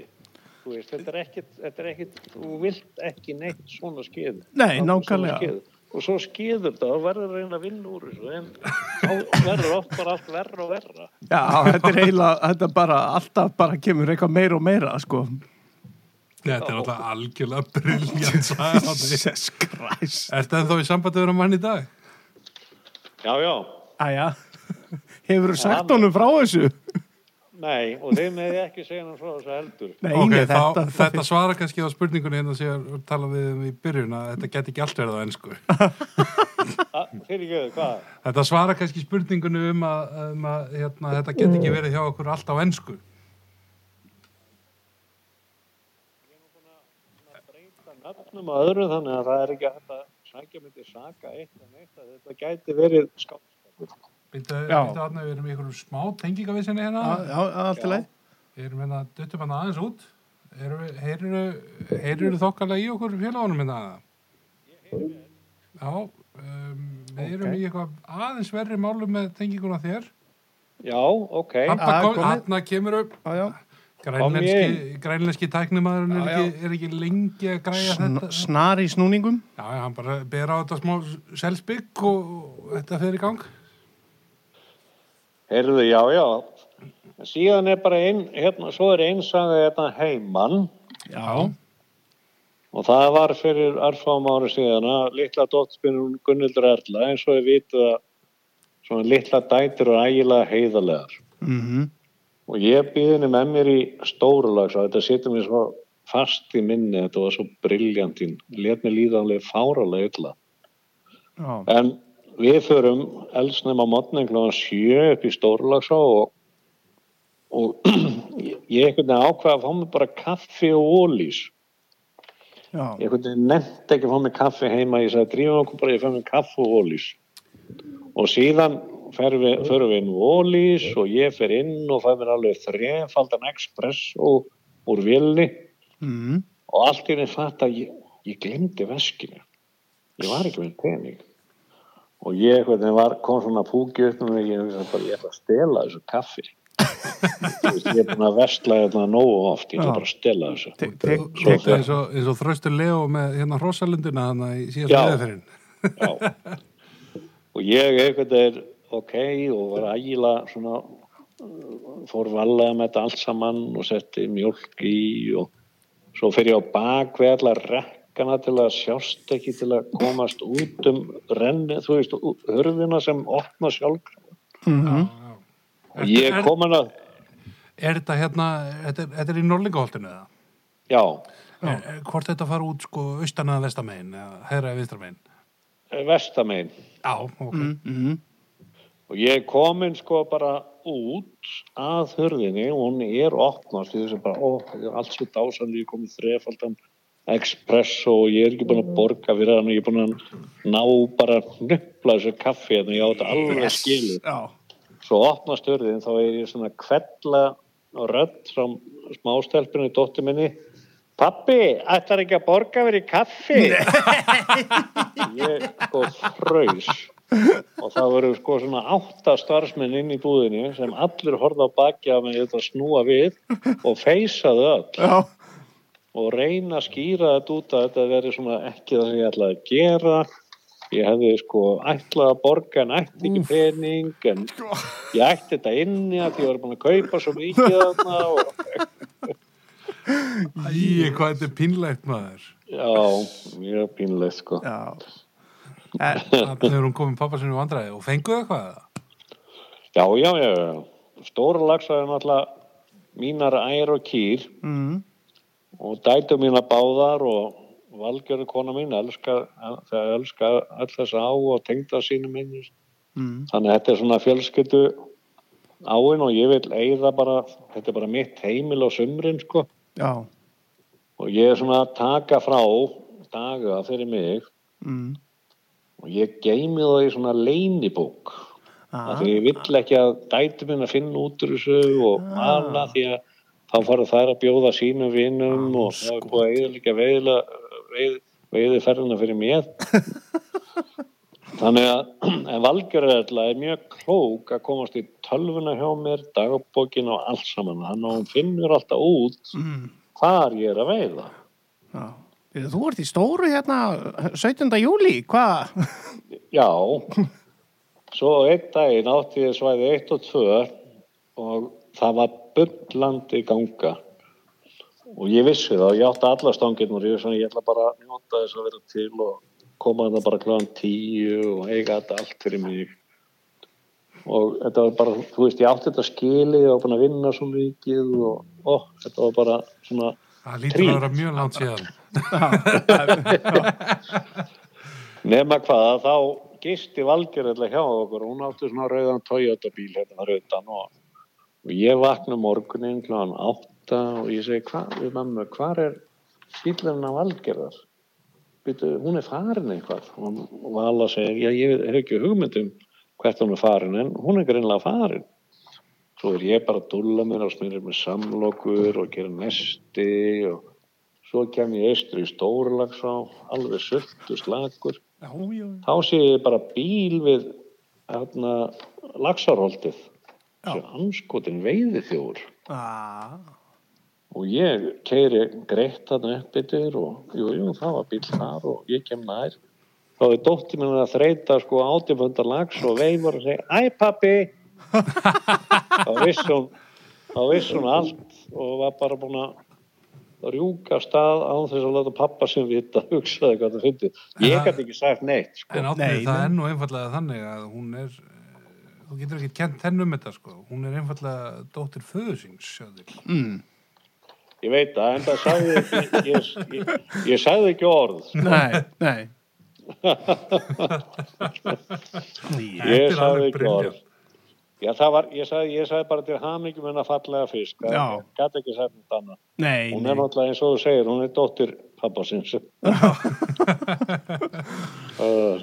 þú veist, þetta er ekkert, þetta er ekkert þú vilt ekki neitt svona skeiði Nei, nákvæmlega. og svo skeiður þetta og verður að reyna að vinna úr þessu en þá verður oft bara allt verra og verra Já, þetta er eiginlega, þetta bara alltaf bara kemur eitthvað meira og meira, sko. Þetta er alltaf algjörlega þarna. Jesus Christ. Ertu ennþá í sambandi við mann í dag? já, já, Æja, hefur þú sagt honum frá þessu? Nei, og þeim hefði ekki segja hann frá þessu heldur Nei, ok, nei, þá, þetta, þetta svara kannski á spurningunni hérna sem ég tala við um í byrjun að þetta geti ekki allt verið á ennsku. fyrir ekki auðvitað, hvað? Þetta svara kannski spurningunni um að, um að hérna, þetta geti ekki verið hjá okkur allt á ennsku. nöfnum og öðru þannig að það er ekki að sækja myndi saka eitt en eitt að þetta gæti verið skápskapur Býttu Já. aðna, við erum í einhverjum smá tengingavissinni hérna. Já, já, allt í leið. Við erum hérna, duttum hérna aðeins út. Heyrur þokkalega í okkur félagunum hérna? Já, um, við erum Ok. í eitthvað aðeins verri málum með tenginguna þér. já, ok þarna kemur upp. Já, já. Grænlenski, grænlenski tæknimaðurinn er, er ekki lengi að græja Sn þetta. snar í snúningum. Já, já, hann bara ber á þetta smá selspygg og þetta fer í gang. Heyrðu, já, já. Síðan er bara einn, hérna, svo er einn saga hérna heimann Já. og það var fyrir örfám ári síðan að litla dótspinur Gunnildur Erla eins og ég vitið að svona litla dætur og ægilega heiðalegar. Mm Og ég býði henni með mér í stórulags og þetta situr mér svo fast í minni, þetta var svo briljantín. Let mér líða alveg fáralega illa. Já. En við förum elsnum á mótnin klokkan sjö upp í Stórlagsá og, og ég einhvern veginn ákveða að fá mig bara kaffi og ólís. Já. Ég veginn nefndi ekki að fá mig kaffi heima, ég sagði drífum okkur bara, ég fæ mig kaffi og ólís. Og síðan förum við, við inn ólís og ég fer inn og fæ mér alveg þrefaldan express og úr vilni Mm. og allt í henni fatt að ég, ég glemdi veskinu ég var ekki með pening og ég hvernig var, kom svona púki upp og ég hugsaði bara ég ætla að stela þessu kaffi ég er búin að vestla þetta nógu oft, ég Já. bara að stela þessu. Te- te- Svo Þetta fer- eins og, þröstur Leo með hérna hrosalundina hann í Já. síðasta leðaferinn. Já. Og ég eitthvað er ok og var ægila svona fór valega með þetta allt saman og setti mjölk í og svo fer ég á bak við allar rekkana til að sjást ekki til að komast út um renni, þú veist, hurðina sem opna sjálf Mhm. og ég kom hann að Er þetta hérna, þetta er, þetta er í Norlingaholtinu eða? já, Er, er, hvort þetta fara út sko austan að vestamegin eða hæra að vinstramegin? vestamein Já, ok. Mhm, mhm. og ég kom inn sko bara út að hurðinni og hún er opnast því þessi bara, ó, er allt svo dásandi ég komið þrefaldan espresso og ég er ekki búin að borga fyrir hann og ég er búin að ná bara að hnupla þessu kaffi en ég á þetta alveg skilu Já. svo opnast hurðin þá er ég svona kvella og rödd frá smástelpinu dóttir minni. Pappi, ætlar ekki að borga fyrir kaffi? ég sko fröys og það voru sko svona átta starfsmenn inn í búðinu sem allir horfði á baki af mig þetta snúa við og feysaðu öll. Já. Og reyna að skýra þetta út að þetta veri svona ekki það sem ég ætlaði að gera ég hefði sko ætlaði að borga en ætti ekki pening en ég ætti þetta inni að því ég var búin að kaupa svo mikið þarna og Æ, hvað þetta er pínlegt maður. já, mjög pínlegt sko Já. En, er hún komið pappa sinni vandræði og fenguðu eitthvað já, já, já. stóra lagsaði náttúrulega mínar ær og kýr mm. Og dætu mína báðar og valgjörðu kona mín elska, það elska all þess á og tengda sínum minnist Mm. þannig að þetta er svona fjölskyldu áin og ég vil eigða bara þetta er bara mitt heimil á sumrin sko Já. og ég er svona að taka frá daga fyrir mig Mm. og ég geymi það í svona leinibók Ah. því ég vill ekki að dætu minn að finna út úr þessu og hana því að þá fara þær að bjóða sínum vinnum og það er búið að eðalega veiðla veið, veiði ferðina fyrir mér þannig að valgjörðarlega er mjög klók að komast í tölvuna hjá mér dagbókin og allt saman þannig að hún finnur alltaf út Mm. hvar ég er að veiða Já. Þú ert í stóru hérna 17. júli, hvað? Já, svo einn daginn átti ég svæði 1 og 2 og það var bullandi ganga og ég vissi það ég átti alla stangirnur ég, ég ætla bara að njóta þess að vera til og koma þetta bara kláðan 10 og eiga þetta allt fyrir mig og þetta var bara, þú veist, ég átti þetta skilið og búin að vinna svo mikið og ó, þetta var bara svona Það lítur að vera mjög langt síðan. Nema hvað, þá gisti valgjörðlega hjá okkur, hún átti svona rauðan Toyota bíl hérna rauðan og, og ég vakna morgunin kláðan átta og ég segi, hvað, við mamma, hvað er bílinn af valgjörðar? Býtu, hún er farin eitthvað og Vala segir, já, ég hef ekki hugmyndum hvert hún er farin en hún er greinlega farin. Svo er ég bara að dúlla mér og smyrir með samlokur og gera nesti og svo kem ég austur í Stórlagsá, alveg sultu slagur þá sé ég bara bíl við hérna, lagsarholtið anskotin veiði þjóður Ah. og ég keiri greitt þarna upp yfir og jú, jú, það var bíl þar og ég kem nær. Þá er dóttir minn að þreita sko átifundar lags og veifur og segja Æ pappi þá vissi hún þá vissi hún allt og var bara búin að rjúka stað án þess að láta pappa sem vita hugsaði hvað það fyndi ég gæti ekki sagt neitt sko. En átni, Nei, það er nú einfallega þannig að hún er, þú getur ekki kent henn um þetta sko, hún er einfallega dóttir föðusings, sjáðil. Mm. Ég veit það, en það sagði ekki, ég, ég, ég sagði ekki orð. Nei, nei. Ég sagði ekki orð. Já, það var, ég sagði, ég sagði bara til hamingjum hennar fallega fisk. Það gæti ekki sagt þetta annað. Nei, Hún nei. er náttúrulega eins og þú segir, hún er dóttir pappa sinns. uh,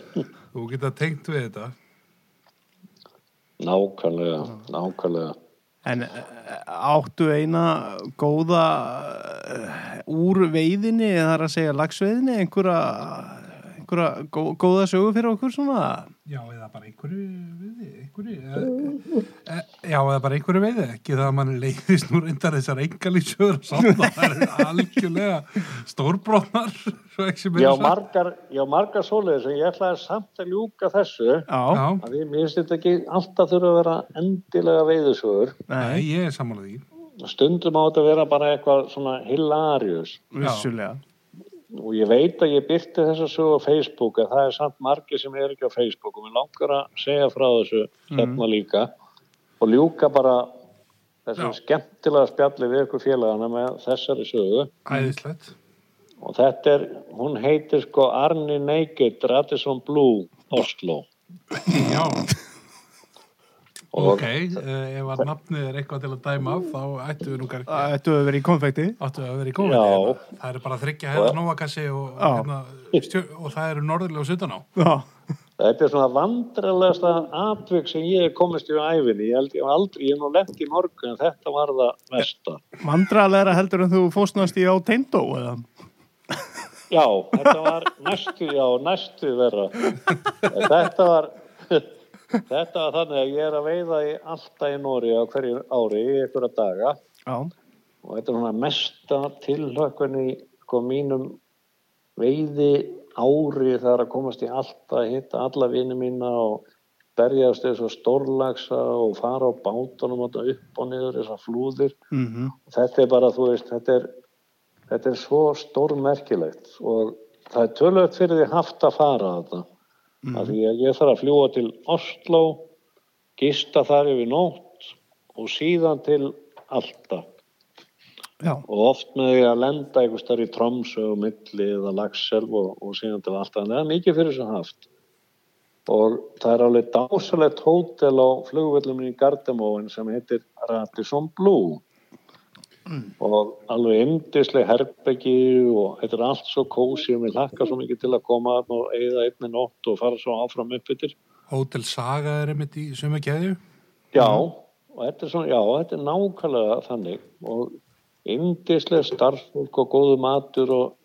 Þú geta tengt við þetta. Nákvæmlega, nákvæmlega. En eh, áttu eina góða eh, úr veiðinni, það er að segja lagsveiðinni, einhverja, einhverja gó, góða sögu fyrir okkur svona? Já, eða bara einhverju veiði, einhverju, e, e, já, eða bara einhverju veiði, ekki það að mann leiðist nú reyndar þessar engalísjöður samt og það er algjörlega stórbrotnar, svo ekki sem Já, er sagt. margar, já, margar svoleiðis en ég ætlaði samt að ljúka þessu Já, Já, að minnst þetta ekki alltaf þurfa að vera endilega veiðisögur nei, nei, ég er sammálað því. stundum á þetta að vera bara eitthvað svona hilarious vissulega. Og ég veit að ég byrti þessa sögu á Facebook en það er samt margir sem er ekki á Facebook. Og mér langar að segja frá þessu hérna líka og ljúka bara þessu Já. skemmtilega spjalli við ykkur félagana með þessari sögu. Æðislegt. og þetta er, hún heitir sko Arni Naked Radisson Blue Oslo. Já, ok, uh, ef að nafnið er eitthvað til að dæma af, þá ættu við nú kannski, Það ættu að vera í konfekti. áttu að vera í góðið. Já. Það eru bara þryggja hefða nóvakassi og, Já. hérna, og það eru norðurlega og sutan á. Já, þetta er svona vandrarlegasta atvik sem ég komist í æfinni ég held ég aldrei, ég hef nú lent í morgun en þetta var það mesta vandralega heldur en þú fóstnast í á teindó eða? Já, þetta var næstu, já, næstu vera. Þetta var, þetta var þannig að ég er að veiða í alltaf í Nóri á hverju ári í einhverja daga. Já, og þetta er svona mesta tilhökkun í sko mínum veiði ári þegar að komast í alltaf að hitta alla vini mína og berjast þessu stórlagsa og fara á bátunum og upp og niður þessar flúðir. Mhm, þetta er bara, þú veist, þetta er, þetta er svo stórmerkilegt og það er tölvöld fyrir því haft að fara að þetta. Mm. Af því að ég þarf að fljúa til Oslo, gista þar yfir nótt og síðan til Alta. já, Og oft með því að lenda einhvers þar í Tromsö og Milli eða Laxelv og, og síðan til Alta. En það er mikið fyrir þessu haft. Og það er alveg dásalegt hótel á flugvöllum í Gardemóin sem heitir Radisson Blue og alveg yndisleg herbeggi og þetta er allt svo kósi og mér hlakka svo mikið til að koma og eigða einni nótt og fara svo áfram upp yfir. Hótel Saga er einmitt í sömu keðju. Já, og þetta er svona, já, þetta er nákvæmlega þannig og yndisleg starfsfólk og góðu matur og,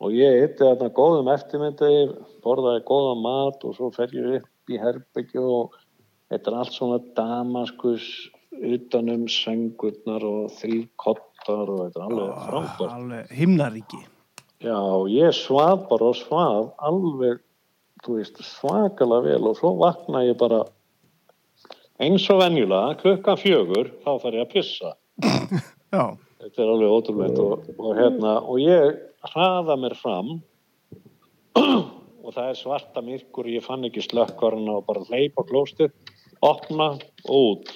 og ég eitti þarna góðum eftirmyndið, borðaði góða mat og svo fer ég upp í herbeggi og þetta er allt svona damaskus utanum sengurnar og þrýkottar og þetta er alveg frábært. alveg himnaríki. Já, ég svaf bara og svaf alveg, veist, svakalega vel og svo vakna ég bara eins og venjulega, klukkan fjögur, þá þarf ég að pissa. Já, Þetta er alveg ótrúlegt og, og hérna, og ég hraða mér fram og það er svarta myrkur, ég fann ekki slökkvarna og bara hleypa klóstið, opna og út.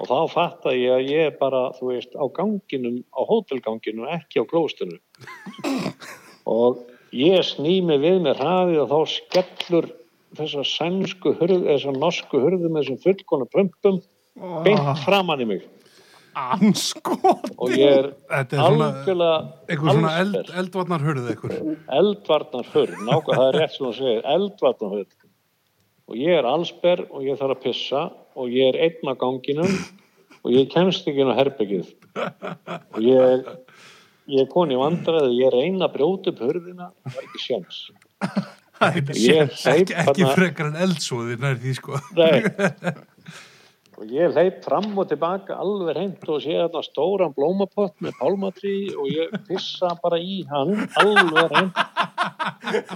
Og þá fatta ég að ég er bara, þú veist, á ganginum, á hótelganginum, ekki á klóstinu. og ég sný mig við með hraði og þá skellur þessar sænsku hurð, þessar norsku hurðu með þessum fullkona pumpum beint framann í mig. anskot. Og ég er algjörlega einhver svona eld, eldvarnar eitthvað. eldvarnar hurð, nákvæm, það er rétt sem þú segir, eldvarnar hurð. Og ég er allsber og ég þarf að pissa og ég er einn á ganginum og ég kemst ekki inn á herbyggið. Og ég, ég er koni í vandræði, ég reyna að brjóta upp hurðina, það er ekki sjans. Ekki, ekki frekar en eldsóði nær því sko. Og ég hleyp fram og tilbaka alveg reynd og sé þarna stóran blómapott með pálmatrí og ég pissa bara í hann alveg reynd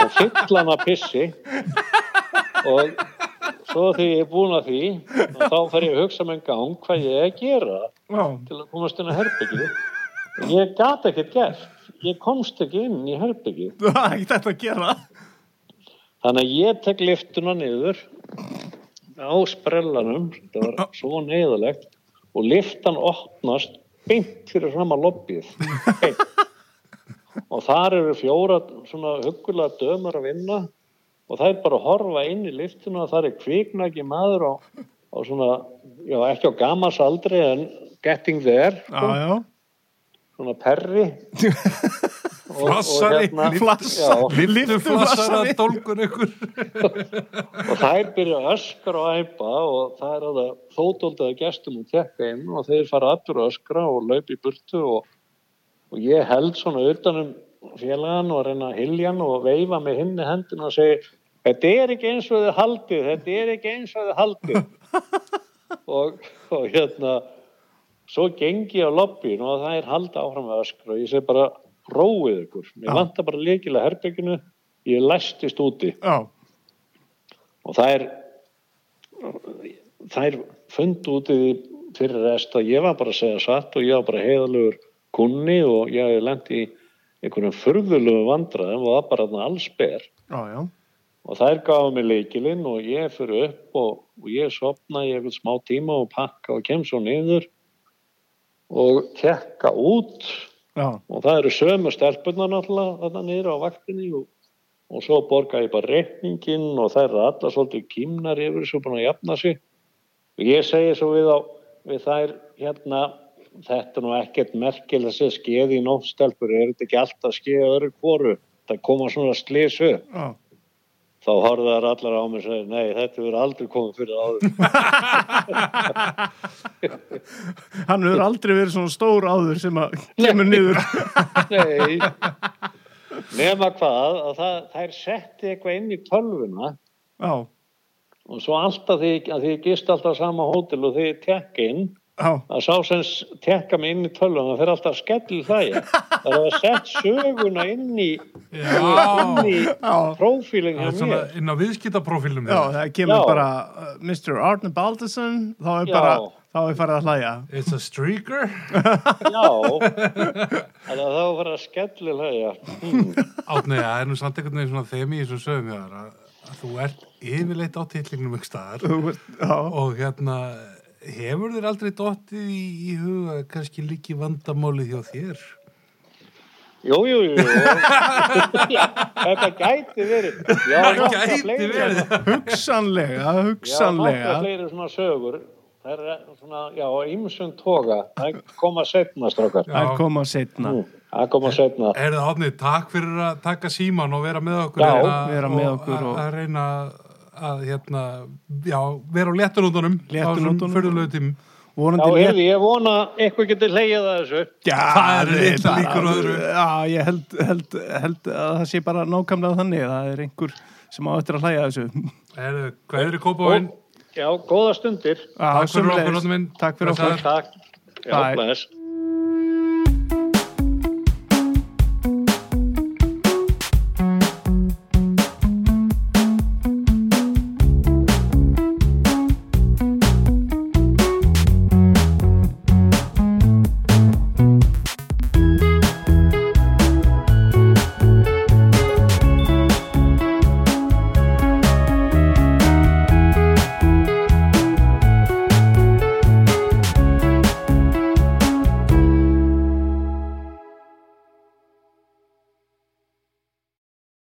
og fyll hann að pissi og svo þegar ég er búin að því þá fer ég að hugsa með en gang hvað ég er að gera Já, til að komast inn á herbyggið og ég gat ekkert gert ég komst ekki inn í herbyggið það er ekki þetta að gera. Þannig að ég tek liftuna niður á sprellanum, þetta var svo neyðalegt og liftan opnast beint fyrir fram að lobbið. Beint. Og þar eru fjóra svona huggulega dömur að vinna og það er bara að horfa inn í liftuna og það er kviknæki maður á, á svona, já ekki á gamals aldri en getting there, Já, já. svona perri. Og- og Flassari, hérna- flassa. Já, Liftu flassara Liftuflassari. dólgun ykkur. og þær byrja öskra og æpa og það er að það þótóldaði gestum og tekka inn og þeir fara að öskra og laupa í burtu og, og ég held svona utanum félagan og reyna að hilja hann og veifa með hinni hendin og segja þetta er ekki eins og þið haldið, þetta er ekki eins og þið haldið. Og, og hérna svo gengi ég á lobbyin og það er halda áfram með öskra og ég segi bara róið ykkur, mér Já. vantar bara leikilega herbygginu, ég læstist úti. Já, og það er það er fund úti fyrir rest að ég var bara að segja satt og ég var bara heiðalugur kunni og ég hef lent í einhverjum furðulegu vandræðum og það bara þarna alls ber. Já, já. og þær gafa mig leikilinn og ég fyrir upp og, og ég sopna í einhvern smá tíma og pakka og kem svo niður og tekka út. Já, og það eru sömu stelpunar náttúrulega þarna niður á vaktinni og, og svo borga ég bara reikningin og það eru allar svolítið kýmnar yfir þessu búin að jafna sig. Og ég segi svo við, á, við þær hérna þetta er nú ekkert merkilega sem skeði í nótt stelpur, er þetta ekki alltaf skeið öðru hvoru, það koma svona slisu já. þá horfðu þær allar á mig og segja, nei þetta verður aldrei komið fyrir áður. Hann hefur aldrei verið svona stór áður sem að kemur niður. Nei, nema hvað að það, þær setti eitthvað inn í tölvuna Já, og svo alltaf því að því gist alltaf sama hótel og því já, að sá sem tekka mig inn í tölvuna það fyrir alltaf skell hlæja það er að sett söguna inn í Já, inn í það er mér inn á viðskiptaprófílum Já, það kemur Já. bara uh, Mr. Arne Baldursson, þá er Já. bara, þá er farið að hlæja. It's a streaker já þannig að þá fyrir að skell hlæja hmm. Átni, það er nú samt einhvern veginn svona þemi í þessum sögum að, að þú ert yfirleitt á titlingnum ekki staðar Þú veist, Já, og hérna hefur þér aldrei dottið í, í huga kannski líki vandamálið hjá þér jú, jú, jú þetta gæti verið já, það nokkrar gæti fleiri- verið hugsanlega, Já, nokkra hugsanlega. fleiri svona sögur. Það er svona, já, ímsum toga. Það koma setna, strákar. Það koma setna. Nú, Það koma setna. Er það átni, takk fyrir að taka síman og vera með okkur Já, hérna vera með og okkur að, og- að reyna að hérna, já, vera á léttunúndunum Léttunúndunum. fyrirlegu tím Já, heyrði, ég vona eitthvað getur leiðið að þessu. Já, Það litlar bara- líkur öðru. Já, ég held, held, held að það sé bara nákvæmlega þannig. Það er einhver sem á eftir að hlæja þessu. er, Hvað er þið kópavæn? Já, góða stundir. Takk fyrir okkur, sömuleiðis. Árni minn. Takk fyrir okkur. Takk. Já, Bye. bless.